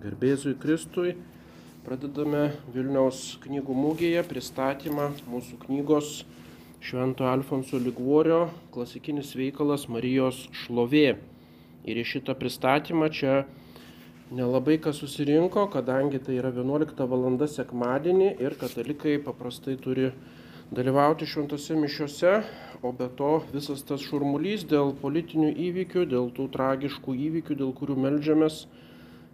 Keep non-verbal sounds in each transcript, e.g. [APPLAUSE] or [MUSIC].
Garbėzui Kristui pradedame Vilniaus knygų mūgėje pristatymą mūsų knygos Švento Alfonso Liguorio klasikinis veikalas Marijos šlovė. Ir į šitą pristatymą čia nelabai kas susirinko, kadangi tai yra 11 val. sekmadienį ir katalikai paprastai turi dalyvauti šventose mišiuose, o be to visas tas šurmulys dėl politinių įvykių, dėl tų tragiškų įvykių, dėl kurių melžiamės,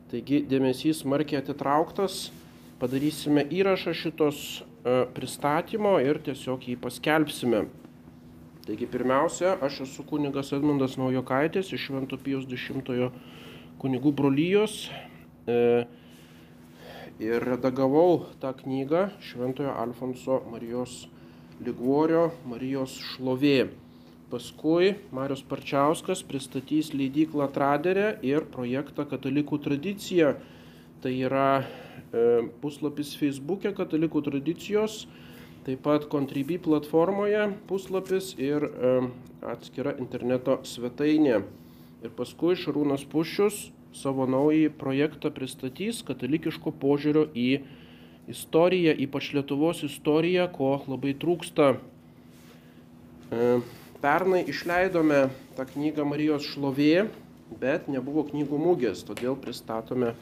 Taigi dėmesys smarkiai atitrauktas, padarysime įrašą šitos e, pristatymo ir tiesiog jį paskelbsime. Taigi pirmiausia, aš esu kunigas Edmundas Naujokaitis iš Švento Pijos X kunigų brolyjos e, ir redagavau tą knygą Šventojo Alfonso Marijos Liguorio Marijos šlovė. Paskui Marius Parčiauskas pristatys leidyklą Traderę ir projektą Katalikų tradicija. Tai yra e, puslapis Facebook'e Katalikų tradicijos, taip pat Contribui platformoje puslapis ir e, atskira interneto svetainė. Ir paskui Šarūnas Pušius savo naują projektą pristatys katalikiško požiūrio į istoriją, ypač Lietuvos istoriją, ko labai trūksta. E, Pernai išleidome tą knygą Marijos šlovė, bet nebuvo knygų mūgės, todėl pristatome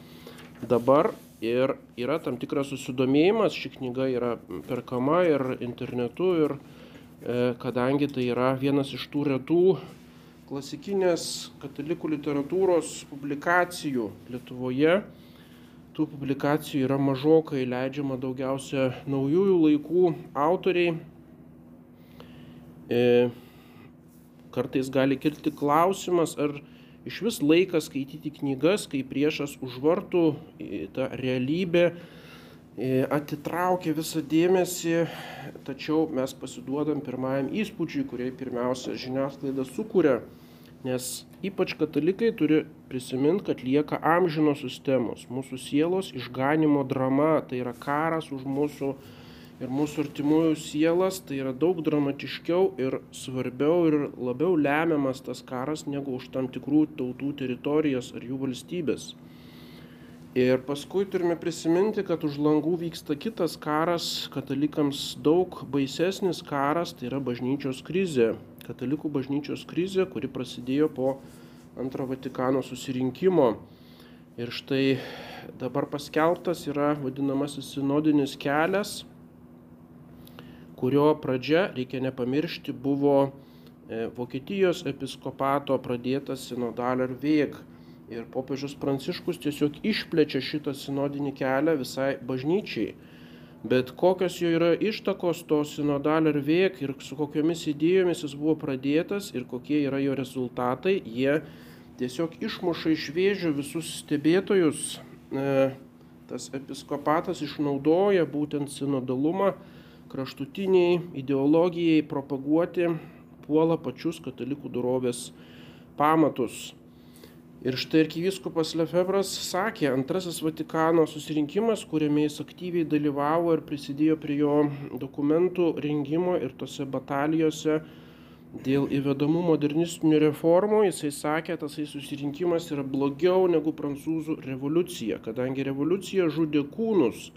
dabar ir yra tam tikras susidomėjimas, ši knyga yra perkama ir internetu ir e, kadangi tai yra vienas iš tų retų klasikinės katalikų literatūros publikacijų Lietuvoje, tų publikacijų yra mažokai leidžiama daugiausia naujųjų laikų autoriai. E, Kartais gali kilti klausimas, ar iš vis laikas skaityti knygas, kai priešas užvartų tą realybę, atitraukia visą dėmesį, tačiau mes pasiduodam pirmajam įspūdžiui, kurie pirmiausia žiniasklaida sukuria, nes ypač katalikai turi prisiminti, kad lieka amžinos sistemos, mūsų sielos išganimo drama, tai yra karas už mūsų ir mūsų artimųjų sielas, tai yra daug dramatiškiau ir svarbiau ir labiau lemiamas tas karas negu už tam tikrų tautų teritorijas ar jų valstybės. Ir paskui turime prisiminti, kad už langų vyksta kitas karas, katalikams daug baisesnis karas, tai yra bažnyčios krizė. Katalikų bažnyčios krizė, kuri prasidėjo po antro Vatikano susirinkimo. Ir štai dabar paskelbtas yra vadinamasis sinodinis kelias, kurio pradžia, reikia nepamiršti, buvo e, Vokietijos episkopato pradėtas sinodalio veik. Ir popiežius Pranciškus tiesiog išplečia šitą sinodinį kelią visai bažnyčiai. Bet kokios jo yra ištakos to sinodalio veik ir su kokiomis idėjomis jis buvo pradėtas ir kokie yra jo rezultatai, jie tiesiog išmuša iš vėžių visus stebėtojus. E, tas episkopatas išnaudoja būtent sinodalumą kraštutiniai ideologijai propaguoti puola pačius katalikų dorovės pamatus. Ir štai arkivyskupas Lefebras sakė, antrasis Vatikano susirinkimas, kuriame jis aktyviai dalyvavo ir prisidėjo prie jo dokumentų rengimo ir tose batalijose dėl įvedamų modernistinių reformų, jisai sakė, tasai susirinkimas yra blogiau negu prancūzų revoliucija, kadangi revoliucija žudė kūnus,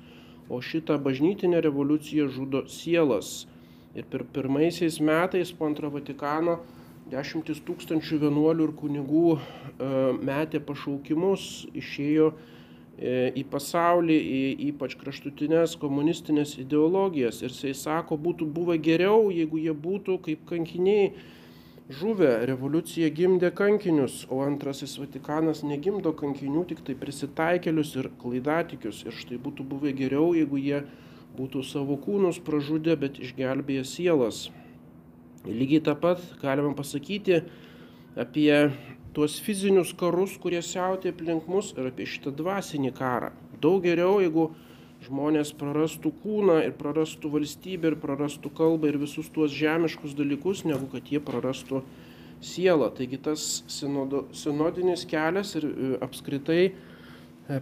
o šitą bažnytinę revoliuciją žudo sielas. Ir per pirmaisiais metais po antro Vatikano dešimtis tūkstančių vienuolių ir kunigų e, metė pašaukimus, išėjo e, į pasaulį, į ypač kraštutinės komunistinės ideologijas. Ir jisai sako, būtų buvę geriau, jeigu jie būtų kaip kankiniai žuvę, revoliucija gimdė kankinius, o antrasis Vatikanas negimdo kankinių, tik tai prisitaikelius ir klaidatikius. Ir štai būtų buvę geriau, jeigu jie būtų savo kūnus pražudę, bet išgelbėję sielas. Lygiai tą pat galima pasakyti apie tuos fizinius karus, kurie siautė aplink mus ir apie šitą dvasinį karą. Daug geriau, jeigu žmonės prarastų kūną ir prarastų valstybę ir prarastų kalbą ir visus tuos žemiškus dalykus, negu kad jie prarastų sielą. Taigi tas sinodo, sinodinis kelias ir e, apskritai e,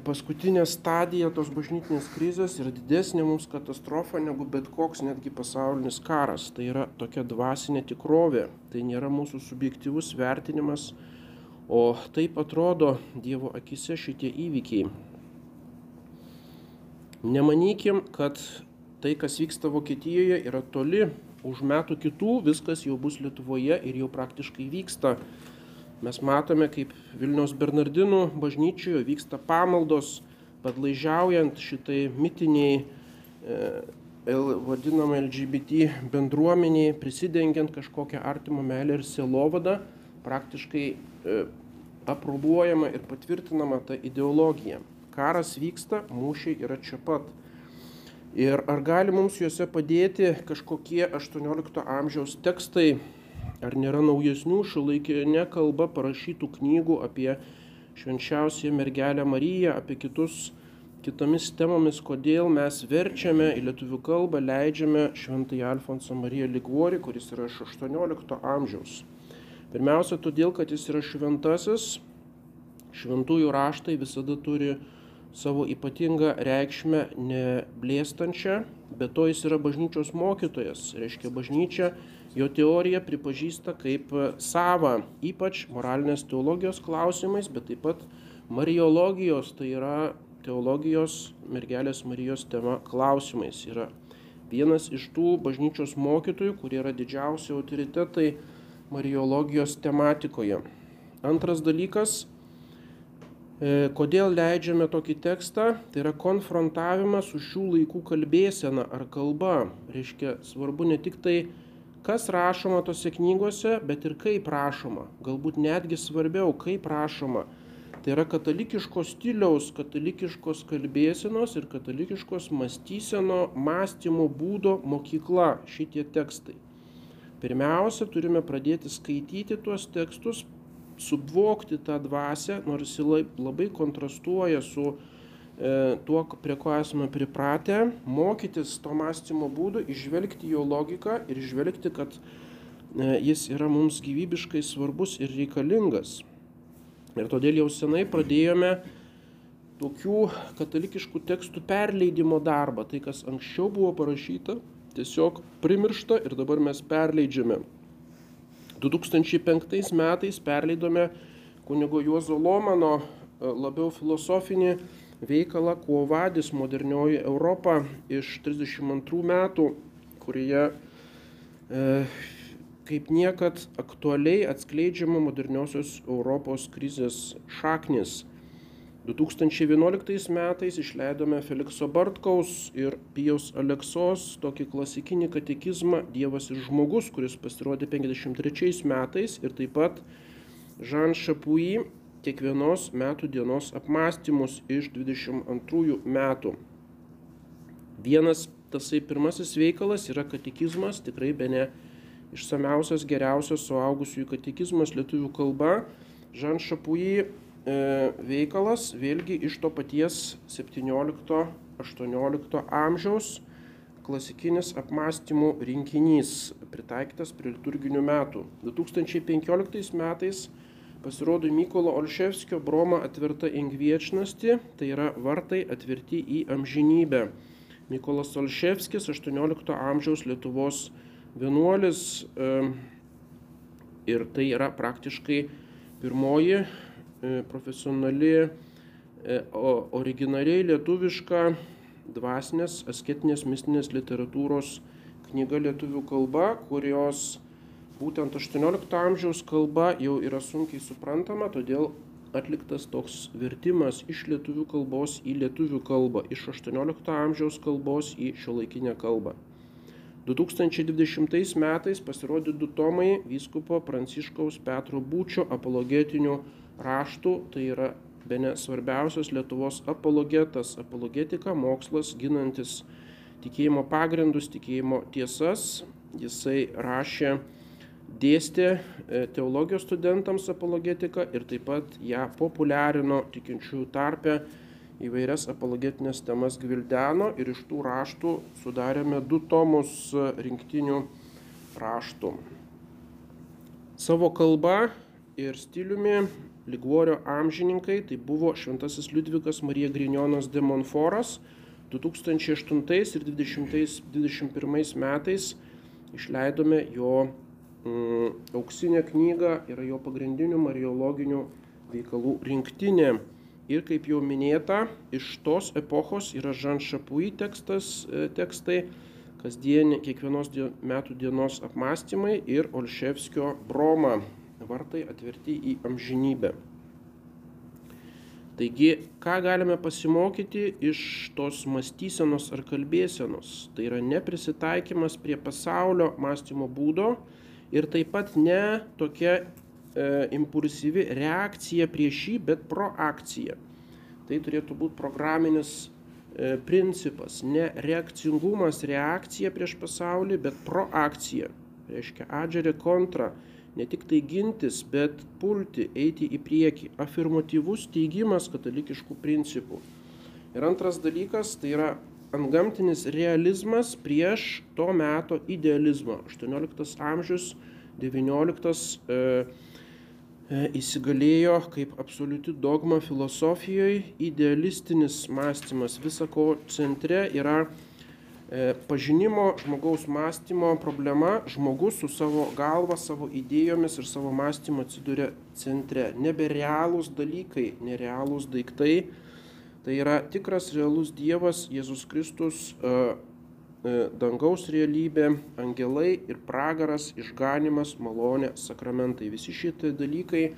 paskutinė stadija tos bažnytinės krizės yra didesnė mums katastrofa negu bet koks netgi pasaulinis karas. Tai yra tokia dvasinė tikrovė, tai nėra mūsų subjektivus vertinimas, o taip atrodo Dievo akise šitie įvykiai. Nemanykim, kad tai, kas vyksta Vokietijoje, yra toli, už metų kitų viskas jau bus Lietuvoje ir jau praktiškai vyksta. Mes matome, kaip Vilnius Bernardinų bažnyčioje vyksta pamaldos, padlaižiaujant šitai mitiniai, e, vadinamai LGBT bendruomeniai, prisidengiant kažkokią artimą meilę ir selovadą, praktiškai e, aprobuojama ir patvirtinama ta ideologija. Karas vyksta, mūšiai yra čia pat. Ir ar gali mums juose padėti kažkokie 18 amžiaus tekstai, ar nėra naujesnių šiuolaikinė kalba parašytų knygų apie švenčiausią mergelę Mariją, apie kitus, kitomis temomis, kodėl mes verčiame į lietuvių kalbą, leidžiame šventąjį Alfonsą Mariją Ligvorį, kuris yra iš 18 amžiaus. Pirmiausia, todėl, kad jis yra šventasis, šventųjų raštai visada turi savo ypatingą reikšmę neblėstančią, bet to jis yra bažnyčios mokytojas. Reiškia, bažnyčia jo teoriją pripažįsta kaip savą, ypač moralinės teologijos klausimais, bet taip pat mariologijos, tai yra teologijos mergelės Marijos tema klausimais. Yra vienas iš tų bažnyčios mokytojų, kurie yra didžiausi autoritetai mariologijos tematikoje. Antras dalykas kodėl leidžiame tokį tekstą? Tai yra konfrontavimas su šių laikų kalbėsena ar kalba. Reiškia, svarbu ne tik tai, kas rašoma tose knygose, bet ir kaip rašoma. Galbūt netgi svarbiau, kaip rašoma. Tai yra katalikiškos stiliaus, katalikiškos kalbėsenos ir katalikiškos mąstyseno, mąstymo būdo mokykla šitie tekstai. Pirmiausia, turime pradėti skaityti tuos tekstus, subvokti tą dvasę, nors jis labai kontrastuoja su e, tuo, prie ko esame pripratę, mokytis to mąstymo būdų, išvelgti jo logiką ir išvelgti, kad e, jis yra mums gyvybiškai svarbus ir reikalingas. Ir todėl jau senai pradėjome tokių katalikiškų tekstų perleidimo darbą. Tai, kas anksčiau buvo parašyta, tiesiog primiršta ir dabar mes perleidžiame. 2005 metais perleidome kunigo Juozo Lomano e, labiau filosofinį veikalą Kuovadis modernioji Europa iš 32 metų, kurioje e, kaip niekad aktualiai atskleidžiama moderniosios Europos krizės šaknis 2011 metais išleidome Felikso Bartkaus ir Pijaus Aleksos tokį klasikinį katekizmą Dievas ir žmogus, kuris pasirodė 53 metais ir taip pat Žan Šapui kiekvienos metų dienos apmąstymus iš 22 metų. Vienas tasai pirmasis veikalas yra katekizmas, tikrai be ne išsamiausias, geriausias suaugusiųjų katekizmas lietuvių kalba. Žan Šapui veikalas vėlgi iš to paties 17-18 amžiaus klasikinis apmąstymų rinkinys pritaikytas prie liturginių metų. 2015 metais pasirodo Mykolo Olševskio broma atverta ingviečnasti, tai yra vartai atverti į amžinybę. Mykolas Olševskis 18 amžiaus Lietuvos vienuolis e, ir tai yra praktiškai pirmoji E, profesionali, e, originaliai lietuviška dvasinės, asketinės, mistinės literatūros knyga lietuvių kalba, kurios būtent 18 amžiaus kalba jau yra sunkiai suprantama, todėl atliktas toks vertimas iš lietuvių kalbos į lietuvių kalbą, iš 18 amžiaus kalbos į šiuolaikinę kalbą. 2020 metais pasirodė du tomai vyskupo Pranciškaus Petro Būčio apologetinių raštų, tai yra be ne svarbiausias Lietuvos apologetas, apologetika, mokslas ginantis tikėjimo pagrindus, tikėjimo tiesas. Jisai rašė, dėstė e, teologijos studentams apologetiką ir taip pat ją populiarino tikinčiųjų tarpe įvairias apologetinės temas gvildeno ir iš tų raštų sudarėme du tomus rinktinių raštų. Savo kalba ir stiliumi Liguorio amžininkai tai buvo šventasis Liudvikas Marija Grinjonas de Monforas 2008 ir 2021 metais išleidome jo mm, auksinę knygą, yra jo pagrindinių mariologinių veikalų rinktinė. Ir kaip jau minėta, iš tos epochos yra Žan Šapui tekstas, e, tekstai, kasdienį kiekvienos metų dienos apmąstymai ir Olševskio Broma vartai atverti į amžinybę. Taigi, ką galime pasimokyti iš tos mąstysenos ar kalbėsenos? Tai yra neprisitaikymas prie pasaulio mąstymo būdo ir taip pat ne tokia e, impulsyvi reakcija prieš jį, bet proakcija. Tai turėtų būti programinis e, principas, ne reakcingumas, reakcija prieš pasaulį, bet proakcija. Reiškia, adžerė kontra, ne tik tai gintis, bet pulti, eiti į priekį. Afirmatyvus teigimas katalikiškų principų. Ir antras dalykas tai yra antgamtinis realizmas prieš to meto idealizmą. 18 amžius, 19 e, E, įsigalėjo kaip absoliuti dogma filosofijoje, idealistinis mąstymas visako centre yra pažinimo žmogaus mąstymo problema, žmogus su savo galva, savo idėjomis ir savo mąstymu atsiduria centre. Neberealūs dalykai, nerealūs daiktai, tai yra tikras realus Dievas, Jėzus Kristus, e, E, dangaus realybė, angelai ir pragaras, išganimas, malonė, sakramentai. Visi šitie dalykai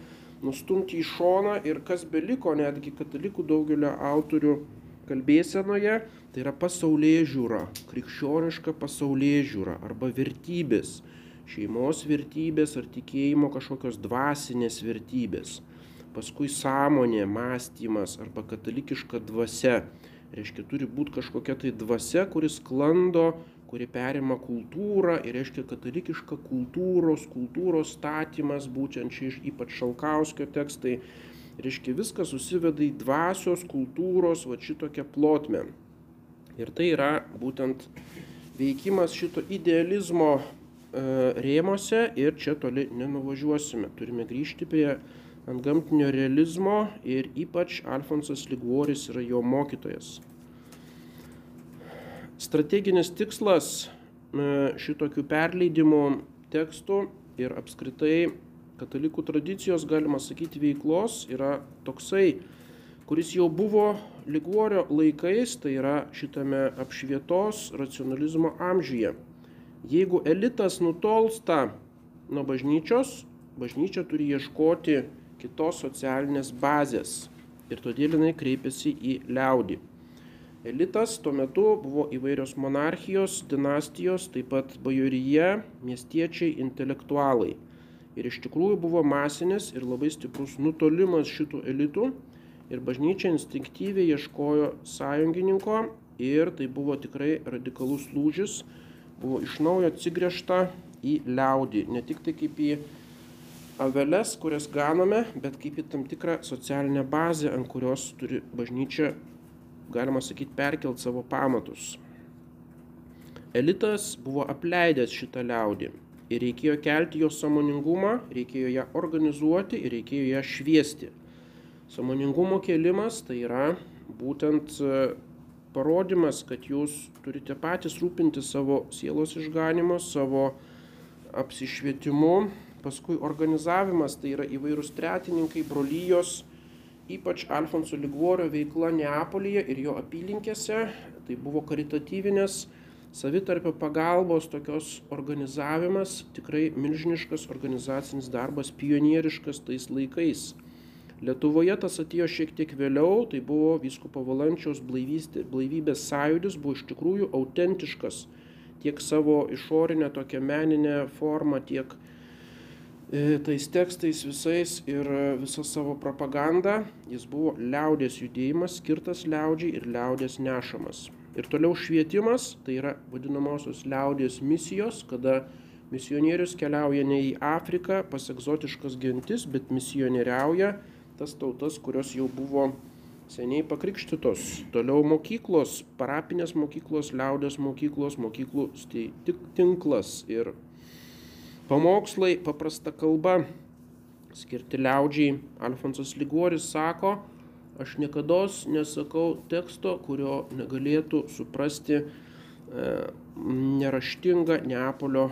nustumti į šoną ir kas beliko netgi katalikų daugelio autorių kalbėsenoje, tai yra pasaulyje žiūra, krikščioniška pasaulyje žiūra arba vertybės, šeimos vertybės ar tikėjimo kažkokios dvasinės vertybės, paskui sąmonė, mąstymas arba katalikiška dvasia. Reiškia turi būti kažkokia tai dvasia, kuris klando, kuri perima kultūrą ir reiškia katalikiška kultūros, kultūros statymas, būtent čia iš ypač Šalkauskio tekstai, reiškia viskas susiveda į dvasios, kultūros, va šitokią plotmę. Ir tai yra būtent veikimas šito idealizmo e, rėmose ir čia toli nenuvažiuosime. Turime grįžti prie antgamtinio realizmo ir ypač Alfonsas Liguoris yra jo mokytojas. Strateginis tikslas e, šitokių perleidimų tekstų ir apskritai katalikų tradicijos, galima sakyti, veiklos yra toksai, kuris jau buvo Liguorio laikais, tai yra šitame apšvietos racionalizmo amžiuje. Jeigu elitas nutolsta nuo bažnyčios, bažnyčia turi ieškoti kitos socialinės bazės ir todėl jinai kreipiasi į liaudį. Elitas tuo metu buvo įvairios monarchijos, dinastijos, taip pat bajoryje, miestiečiai, intelektualai. Ir iš tikrųjų buvo masinis ir labai stiprus nutolimas šitų elitų. Ir bažnyčia instinktyviai ieškojo sąjungininko ir tai buvo tikrai radikalus lūžis, buvo iš naujo atsigręžta į liaudį, ne tik tai kaip į aveles, kurias ganome, bet kaip į tam tikrą socialinę bazę, ant kurios turi bažnyčia, galima sakyti, perkelt savo pamatus. Elitas buvo apleidęs šitą liaudį ir reikėjo kelti jo samoningumą, reikėjo ją organizuoti ir reikėjo ją šviesti. Samoningumo kelimas tai yra būtent e, parodimas, kad jūs turite patys rūpinti savo sielos išganimo, savo apsišvietimu, paskui organizavimas, tai yra įvairūs tretininkai, brolyjos, ypač Alfonso Liguorio veikla Neapolyje ir jo apylinkėse, tai buvo karitatyvinės savitarpio pagalbos tokios organizavimas, tikrai milžiniškas organizacinis darbas, pionieriškas tais laikais. Lietuvoje tas atėjo šiek tiek vėliau, tai buvo vyskupo valančiaus blaivybės sąjūdis, buvo iš tikrųjų autentiškas tiek savo išorinę tokią meninę formą, tiek E, tais tekstais visais ir visą savo propagandą. Jis buvo liaudės judėjimas, skirtas liaudžiai ir liaudės nešamas. Ir toliau švietimas, tai yra vadinamosios liaudės misijos, kada misionierius keliauja ne į Afriką pas egzotiškas gentis, bet misionieriauja tas tautas, kurios jau buvo seniai pakrikštytos. Toliau mokyklos, parapinės mokyklos, liaudės mokyklos, mokyklų tinklas ir Pamokslai paprasta kalba, skirti liaudžiai. Alfonsas Liguoris sako, aš niekada nesakau teksto, kurio negalėtų suprasti e, neraštinga Neapolio,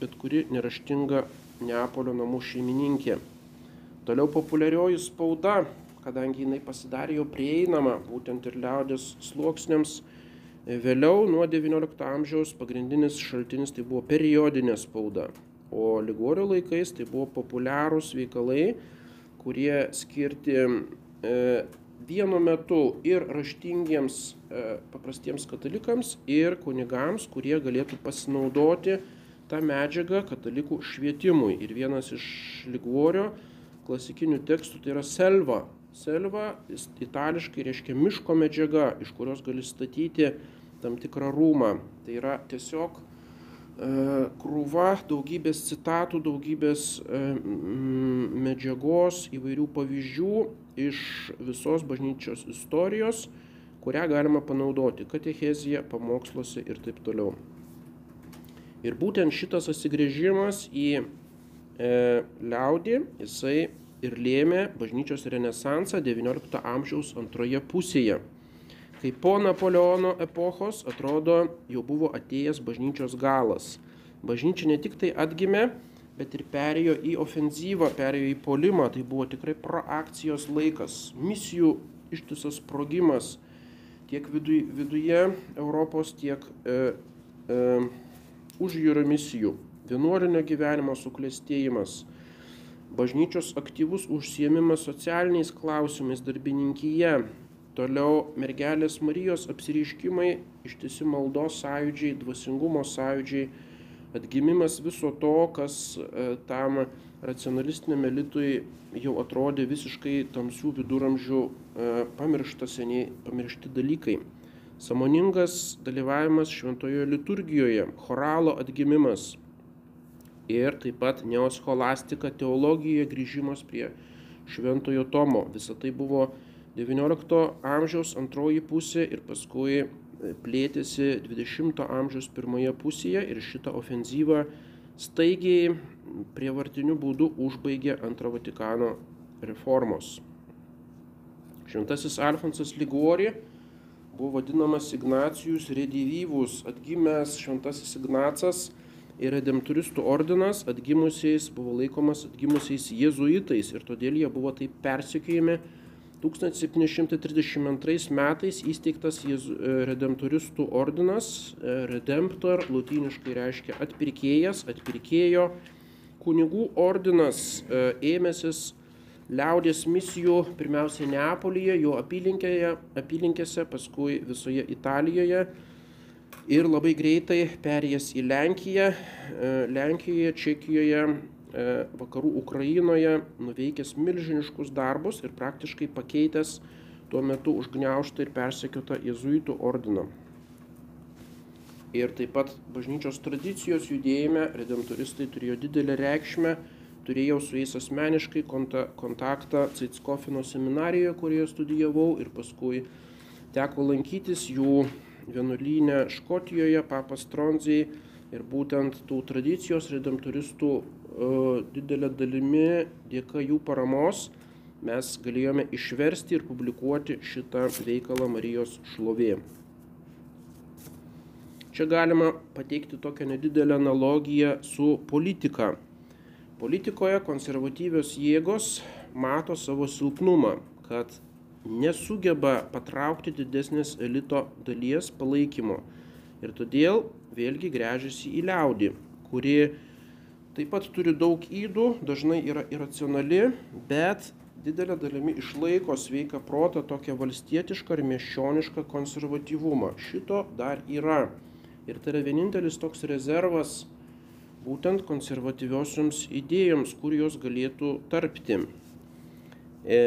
bet kuri neraštinga Neapolio namų šeimininkė. Toliau populiarioji spauda, kadangi jinai pasidarė jau prieinama būtent ir liaudės sluoksniams. Vėliau nuo XIX amžiaus pagrindinis šaltinis tai buvo periodinė spauda, o Ligorio laikais tai buvo populiarūs veikalai, kurie skirti e, vienu metu ir raštingiems e, paprastiems katalikams, ir kunigams, kurie galėtų pasinaudoti tą medžiagą katalikų švietimui. Ir vienas iš Liguorio klasikinių tekstų tai yra selva. Selva itališkai reiškia miško medžiaga, iš kurios gali statyti tam tikrą rūmą. Tai yra tiesiog e, krūva daugybės citatų, daugybės e, medžiagos, įvairių pavyzdžių iš visos bažnyčios istorijos, kurią galima panaudoti katechezija, pamoksluose ir taip toliau. Ir būtent šitas atsigrėžimas į e, liaudį, jisai ir lėmė bažnyčios renesansą XIX amžiaus antroje pusėje, kai po Napoleono epochos atrodo jau buvo atėjęs bažnyčios galas. Bažnyčia ne tik tai atgimė, bet ir perėjo į ofenzyvą, perėjo į polimą, tai buvo tikrai proakcijos laikas, misijų ištisas sprogimas tiek viduje, viduje Europos, tiek e, e, užjūrio misijų, vienuolinio gyvenimo suklestėjimas bažnyčios aktyvus užsiemimas socialiniais klausimais darbininkyje, toliau mergelės Marijos apsiriškimai, ištisi maldos sąjūdžiai, dvasingumo sąjūdžiai, atgimimas viso to, kas e, tam racionalistiniam elitui jau atrodė visiškai tamsių viduramžių e, pamiršta seniai pamiršti dalykai. Samoningas dalyvavimas šventojoje liturgijoje, choralo atgimimas, ir taip pat neoscholastika teologijoje grįžimas prie Šventojo Tomo. Visą tai buvo XIX amžiaus antroji pusė ir paskui plėtėsi XX amžiaus pirmoje pusėje ir šitą ofenzyvą staigiai prievartiniu būdu užbaigė antrą Vatikano reformos. Šventasis Alfonsas Liguori buvo vadinamas Ignacijus Redivyvus, atgimęs Šventasis Ignacas ir redemptoristų ordinas atgimusiais buvo laikomas atgimusiais jėzuitais ir todėl jie buvo taip persekiojami. 1732 metais įsteigtas e, redemptoristų ordinas, e, redemptor, latiniškai reiškia atpirkėjas, atpirkėjo. Kunigų ordinas e, ėmėsis liaudės misijų pirmiausia Neapolyje, jo apylinkėse, paskui visoje Italijoje ir labai greitai perėjęs į Lenkiją, Lenkijoje, Čekijoje, vakarų Ukrainoje, nuveikęs milžiniškus darbus ir praktiškai pakeitęs tuo metu užgneuštą ir persekiotą jezuitų ordiną. Ir taip pat bažnyčios tradicijos judėjime redemptoristai turėjo didelę reikšmę, turėjau su jais asmeniškai kontaktą Caitskofino seminarijoje, kurioje studijavau ir paskui teko lankytis jų vienuolynę Škotijoje, papas Tronzijai ir būtent tų tradicijos redemptoristų e, didelė dalimi dėka jų paramos mes galėjome išversti ir publikuoti šitą veikalą Marijos šlovė. Čia galima pateikti tokią nedidelę analogiją su politika. Politikoje konservatyvios jėgos mato savo silpnumą, kad nesugeba patraukti didesnės elito dalies palaikymo. Ir todėl vėlgi grežiasi į liaudį, kuri taip pat turi daug įdų, dažnai yra iracionali, bet didelė dalimi išlaiko sveiką protą, tokią valstietišką ir miesčionišką konservatyvumą. Šito dar yra. Ir tai yra vienintelis toks rezervas būtent konservatyviosioms idėjoms, kur jos galėtų tarpti. E,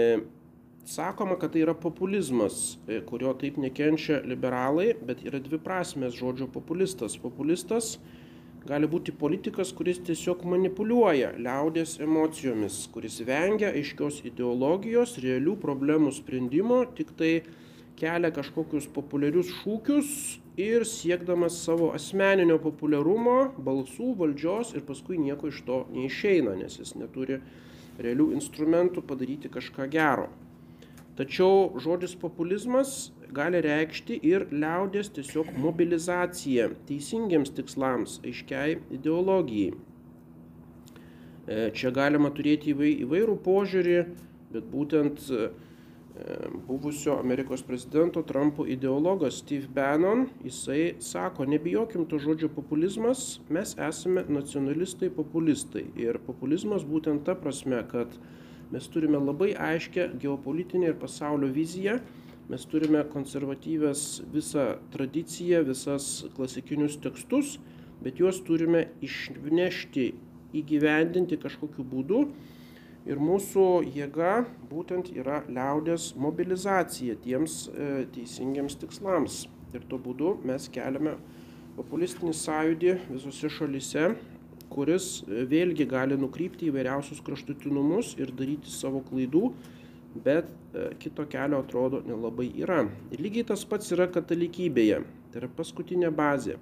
Sakoma, kad tai yra populizmas, e, kurio taip nekenčia liberalai, bet yra dvi prasmės žodžio populistas. Populistas gali būti politikas, kuris tiesiog manipuliuoja liaudės emocijomis, kuris vengia aiškios ideologijos, realių problemų sprendimo, tik tai kelia kažkokius populiarius šūkius ir siekdamas savo asmeninio populiarumo, balsų, valdžios ir paskui nieko iš to neišeina, nes jis neturi realių instrumentų padaryti kažką gero. Tačiau žodis populizmas gali reikšti ir liaudės tiesiog mobilizaciją teisingiams tikslams, aiškiai ideologijai. E, čia galima turėti įvairų požiūrį, bet būtent e, buvusio Amerikos prezidento Trumpo ideologas Steve Bannon, jisai sako, nebijokim to žodžio populizmas, mes esame nacionalistai populistai. Ir populizmas būtent ta prasme, kad mes turime labai aiškę geopolitinę ir pasaulio viziją, mes turime konservatyvės visą tradiciją, visas klasikinius tekstus, bet juos turime išnešti, įgyvendinti kažkokiu būdu. Ir mūsų jėga būtent yra liaudės mobilizacija tiems e, teisingiams tikslams. Ir tuo būdu mes keliame populistinį sąjūdį visose šalise, kuris e, vėlgi gali nukrypti į vairiausius kraštutinumus ir daryti savo klaidų, bet e, kito kelio atrodo nelabai yra. Ir lygiai tas pats yra katalikybėje. Tai yra paskutinė bazė.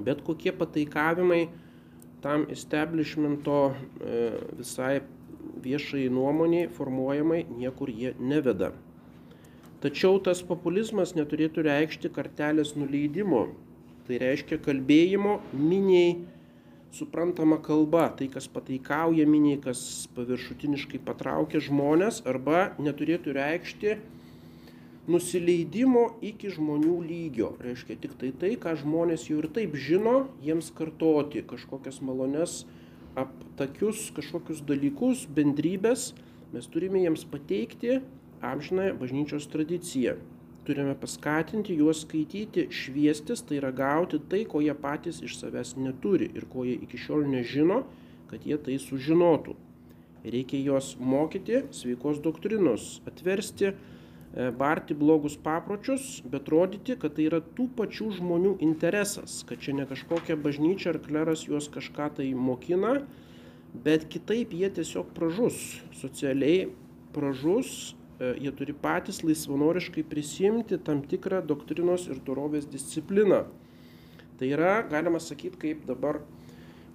Bet kokie pataikavimai tam establishmento e, visai viešai nuomoniai formuojamai niekur jie neveda. Tačiau tas populizmas neturėtų reikšti kartelės nuleidimo. Tai reiškia kalbėjimo miniai suprantama kalba, tai kas pataikauja miniai, kas paviršutiniškai patraukia žmonės, arba neturėtų reikšti nusileidimo iki žmonių lygio. Reiškia tik tai tai, ką žmonės jau ir taip žino, jiems kartoti kažkokias malones, aptakius kažkokius dalykus, bendrybės, mes turime jiems pateikti amžinąją bažnyčios tradiciją. Turime paskatinti juos skaityti, šviestis, tai yra gauti tai, ko jie patys iš savęs neturi ir ko jie iki šiol nežino, kad jie tai sužinotų. Reikia juos mokyti sveikos doktrinos, atversti E, barti blogus papročius, bet rodyti, kad tai yra tų pačių žmonių interesas, kad čia ne kažkokia bažnyčia ar kleras juos kažką tai mokina, bet kitaip jie tiesiog pražus, socialiai pražus, jie turi patys laisvanoriškai prisimti tam tikrą doktrinos ir dorovės discipliną. Tai yra, galima sakyti, kaip dabar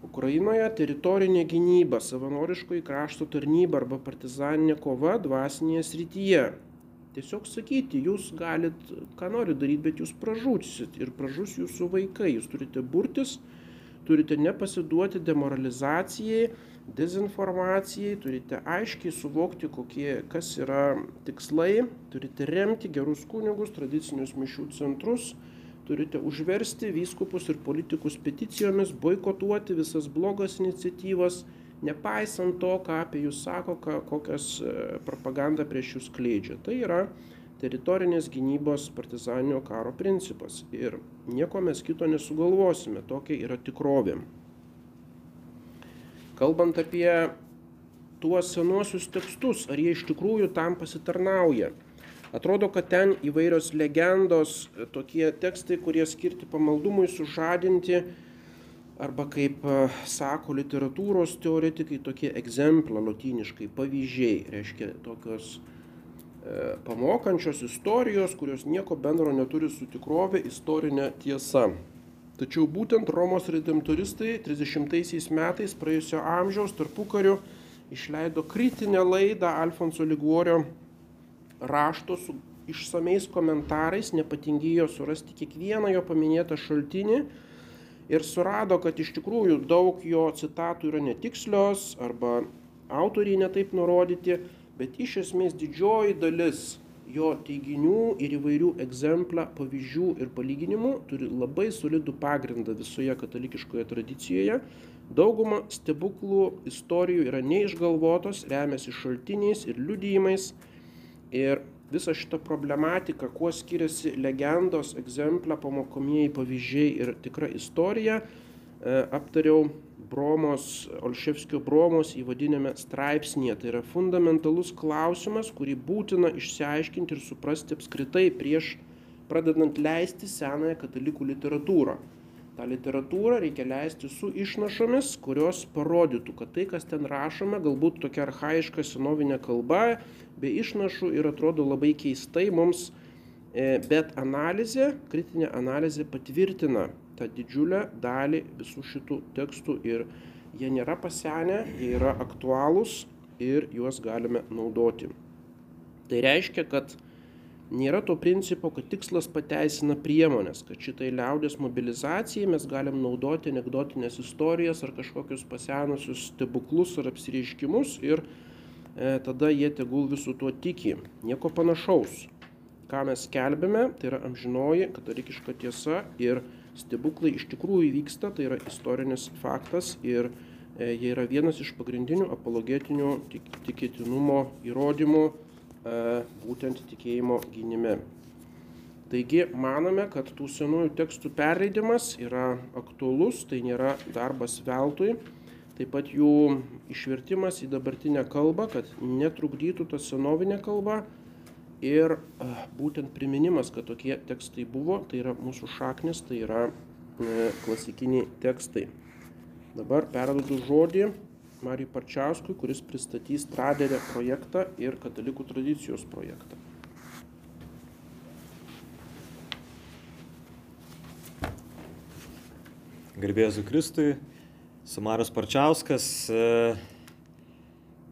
Ukrainoje teritorinė gynyba, savanoriškoji krašto tarnyba arba partizaninė kova dvasinėje srityje. Tiesiog sakyti, jūs galit, ką nori daryti, bet jūs pražūsit ir pražus jūsų vaikai. Jūs turite burtis, turite nepasiduoti demoralizacijai, dezinformacijai, turite aiškiai suvokti, kokie, kas yra tikslai, turite remti gerus kunigus, tradicinius mišių centrus, turite užversti vyskupus ir politikus peticijomis, boikotuoti visas blogas iniciatyvas nepaisant to, ką apie jūs sako, ką, kokias e, propagandą prieš jūs kleidžia. Tai yra teritorinės gynybos partizaninio karo principas. Ir nieko mes kito nesugalvosime, tokia yra tikrovė. Kalbant apie tuos senuosius tekstus, ar jie iš tikrųjų tam pasitarnauja. Atrodo, kad ten įvairios legendos, tokie tekstai, kurie skirti pamaldumui sužadinti, arba kaip e, sako literatūros teoretikai tokie egzempla lotyniškai pavyzdžiai, reiškia tokios e, pamokančios istorijos, kurios nieko bendro neturi su tikrovė istorinė tiesa. Tačiau būtent Romos redemptoristai 30 metais praėjusio amžiaus tarpukariu išleido kritinę laidą Alfonso Liguorio rašto su išsameis komentarais, nepatingėjo surasti kiekvieną jo paminėtą šaltinį ir surado, kad iš tikrųjų daug jo citatų yra netikslios arba autoriai netaip nurodyti, bet iš esmės didžioji dalis jo teiginių ir įvairių egzemplą pavyzdžių ir palyginimų turi labai solidų pagrindą visoje katalikiškoje tradicijoje. Dauguma stebuklų istorijų yra neišgalvotos, remiasi šaltiniais ir liudijimais. Ir visą šitą problematiką, kuo skiriasi legendos, egzemplą, pamokomieji pavyzdžiai ir tikra istorija, e, aptariau Bromos, Olševskio Bromos įvadinėme straipsnėje. Tai yra fundamentalus klausimas, kurį būtina išsiaiškinti ir suprasti apskritai prieš pradedant leisti senąją katalikų literatūrą. Ta literatūra reikia leisti su išnašomis, kurios parodytų, kad tai, kas ten rašoma, galbūt tokia arhaiška senovinė kalba, be išnašų ir atrodo labai keistai mums, e, bet analizė, kritinė analizė patvirtina tą didžiulę dalį visų šitų tekstų ir jie nėra pasenę, jie yra aktualūs ir juos galime naudoti. Tai reiškia, kad nėra to principo, kad tikslas pateisina priemonės, kad šitai liaudės mobilizacijai mes galim naudoti anegdotinės istorijas ar kažkokius pasenusius stebuklus ar apsireiškimus ir e, tada jie tegul visų tuo tiki. Nieko panašaus. Ką mes kelbėme, tai yra amžinoji katalikiška tiesa ir stebuklai iš tikrųjų vyksta, tai yra istorinis faktas ir e, jie yra vienas iš pagrindinių apologetinių tik, tikėtinumo įrodymų e, būtent tikėjimo gynime. Taigi manome, kad tų senųjų tekstų perleidimas yra aktuolus, tai nėra darbas veltui. Taip pat jų išvertimas į dabartinę kalbą, kad netrukdytų ta senovinė kalba. Ir būtent priminimas, kad tokie tekstai buvo, tai yra mūsų šaknis, tai yra e, klasikiniai tekstai. Dabar perduodu žodį Marijai Parčiauskui, kuris pristatys Traderę projektą ir katalikų tradicijos projektą. Garbėzu Kristui, Sumarius Parčiauskas, e,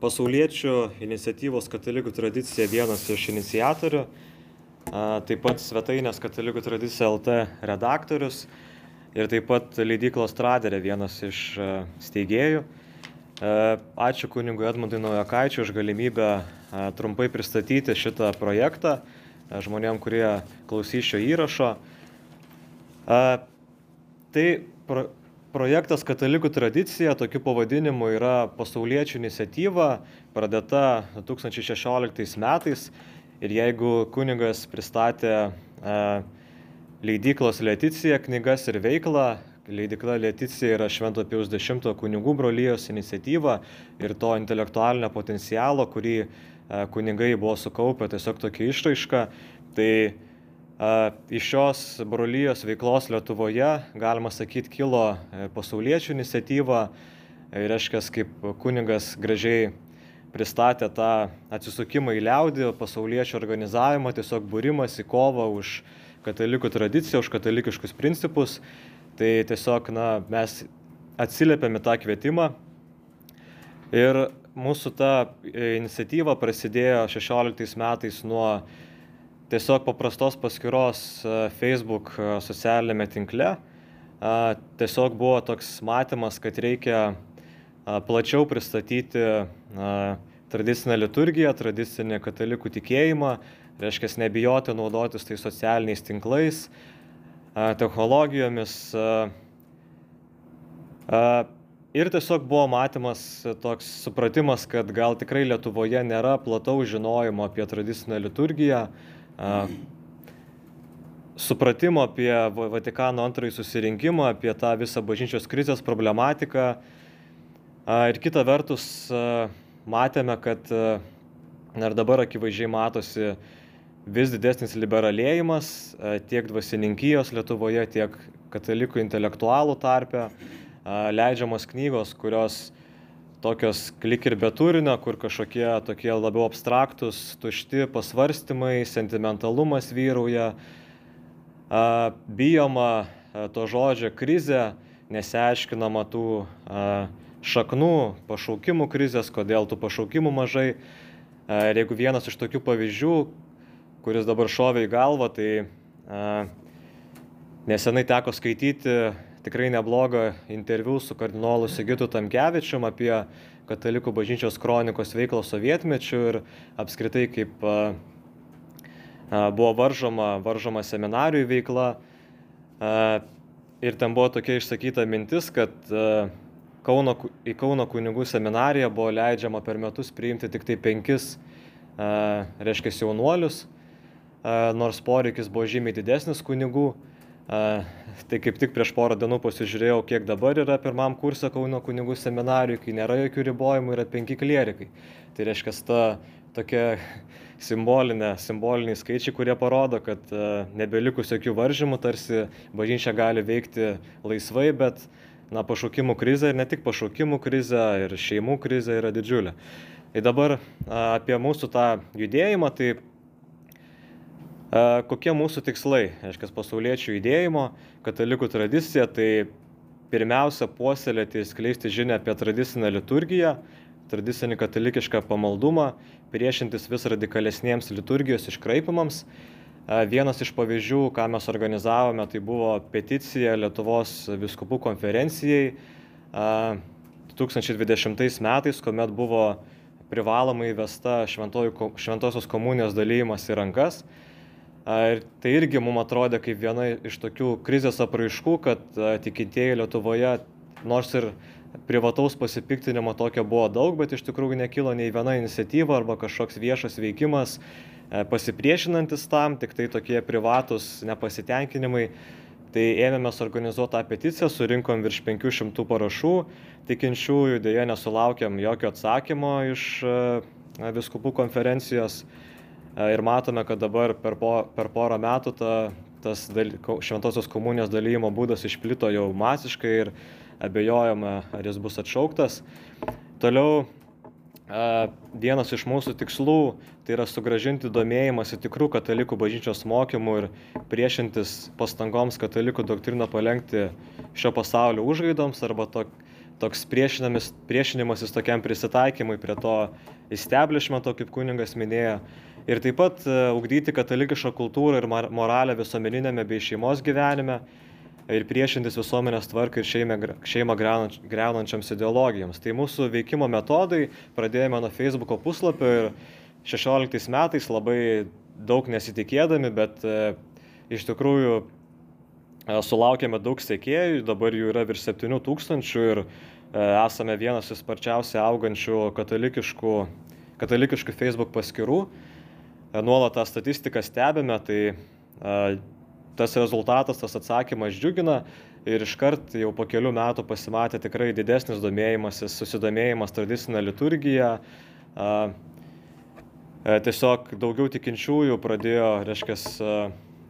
pasauliečių iniciatyvos katalikų tradicija vienas iš iniciatorių, taip pat svetainės katalikų tradicija LT redaktorius ir taip pat leidyklos Traderė vienas iš steigėjų. Ačiū kunigui Edmundui Naujokaičiu už galimybę trumpai pristatyti šitą projektą žmonėm, kurie klausys šio įrašo. Tai projektas Katalikų tradicija, tokiu pavadinimu, yra pasauliečių iniciatyva, pradėta 2016 metais. Ir jeigu kunigas pristatė e, leidyklos Leticija knygas ir veiklą, leidykla Leticija yra Švento Piaus X kunigų brolyjos iniciatyva ir to intelektualinio potencialo, kurį e, kunigai buvo sukaupę tiesiog tokia išraiška, tai Iš šios brolyjos veiklos Lietuvoje, galima sakyti, kilo e, pasauliečių iniciatyva, e, reiškia, kaip kunigas gražiai pristatė tą atsisukimą į liaudį, pasauliečių organizavimą, tiesiog būrimas į kovą už katalikų tradiciją, už katalikiškus principus. Tai tiesiog na, mes atsiliepėme tą kvietimą ir mūsų ta e, iniciatyva prasidėjo 16 metais nuo tiesiog paprastos paskyros e, Facebook e, socialinėme tinkle. Tiesiog buvo toks matymas, kad reikia plačiau pristatyti tradicinę liturgiją, tradicinį katalikų tikėjimą, reiškia nebijoti naudotis tai socialiniais tinklais, technologijomis. Ir tiesiog buvo matymas toks supratimas, kad gal tikrai Lietuvoje nėra plataus žinojimo apie tradicinę liturgiją, supratimo apie Vatikano antrąjį susirinkimą, apie tą visą bažnyčios krizės problematiką. Ir kita vertus, matėme, kad ir dabar akivaizdžiai matosi vis didesnis liberalėjimas tiek dvasininkijos Lietuvoje, tiek katalikų intelektualų tarpe, leidžiamos knygos, kurios tokios klik ir be turinio, kur kažkokie tokie labiau abstraktus, tušti pasvarstymai, sentimentalumas vyrauja, bijoma to žodžio krizė, nesiaiškinama tų šaknų, pašaukimų krizės, kodėl tų pašaukimų mažai. Ir jeigu vienas iš tokių pavyzdžių, kuris dabar šovė į galvą, tai nesenai teko skaityti tikrai neblogą interviu su kardinolu Sigitu Tamkevičium apie katalikų bažnyčios kronikos veiklą sovietmečių ir apskritai kaip buvo varžoma, varžoma seminarijų veikla. Ir ten buvo tokia išsakyta mintis, kad Kauno, į Kauno kunigų seminariją buvo leidžiama per metus priimti tik tai penkis, reiškia, jaunuolius, nors poreikis buvo žymiai didesnis kunigų. Tai kaip tik prieš porą dienų pasižiūrėjau, kiek dabar yra pirmam kursą Kauno kunigų seminarijų, kai nėra jokių ribojimų, yra penki klierikai. Tai reiškia, ta tokia simbolinė, simboliniai skaičiai, kurie parodo, kad nebelikus jokių varžymų, tarsi bažnyčia gali veikti laisvai, bet na, pašaukimų krizė ir ne tik pašaukimų krizė, ir šeimų krizė yra didžiulė. Tai dabar apie mūsų tą judėjimą, tai Kokie mūsų tikslai, aiškiai, pasauliečių judėjimo, katalikų tradicija, tai pirmiausia puoselėti ir skleisti žinę apie tradicinę liturgiją, tradicinį katalikišką pamaldumą, priešintis vis radikalesniems liturgijos iškraipimams. Vienas iš pavyzdžių, ką mes organizavome, tai buvo peticija Lietuvos viskupų konferencijai 2020 metais, kuomet buvo privalomai įvesta šventosios komunijos dalymas į rankas. Ir tai irgi mums atrodė kaip viena iš tokių krizės apraiškų, kad tikintieji Lietuvoje, nors ir privataus pasipiktinimo tokio buvo daug, bet iš tikrųjų nekilo nei viena iniciatyva arba kažkoks viešas veikimas pasipriešinantis tam, tik tai tokie privatus nepasitenkinimai. Tai ėmėmės organizuoti tą peticiją, surinkom virš 500 parašų, tikinčiųjų dėja nesulaukėm jokio atsakymo iš viskupų konferencijos ir matome, kad dabar per, po, per porą metų ta, tas daly, šventosios komunijos dalymo būdas išplito jau masiškai ir abejojama, ar jis bus atšauktas. Toliau vienas iš mūsų tikslų tai yra sugražinti domėjimąsi tikrų katalikų bažnyčios mokymų ir priešintis pastangoms katalikų doktriną palengti šio pasaulio užgaidoms arba to, toks priešinimasis tokiam prisitaikymui prie to establishmento, kaip kuningas minėjo. Ir taip pat ugdyti katalikišką kultūrą ir moralę visuomeninėme bei šeimos gyvenime ir priešintis visuomenės tvarkai ir šeimą, šeimą greunančiams ideologijoms. Tai mūsų veikimo metodai pradėjome nuo Facebook'o puslapio ir 16 metais labai daug nesitikėdami, bet e, iš tikrųjų e, sulaukėme daug sekėjų, dabar jų yra virš 7 tūkstančių ir e, esame vienas iš sparčiausiai augančių katalikiškų, katalikiškų Facebook paskirų. E, nuolat tą statistiką stebime, tai e, tas rezultatas, tas atsakymas džiugina ir iškart jau po kelių metų pasimatė tikrai didesnis domėjimasis, susidomėjimas tradicinė liturgija. Tiesiog daugiau tikinčiųjų pradėjo, reiškia,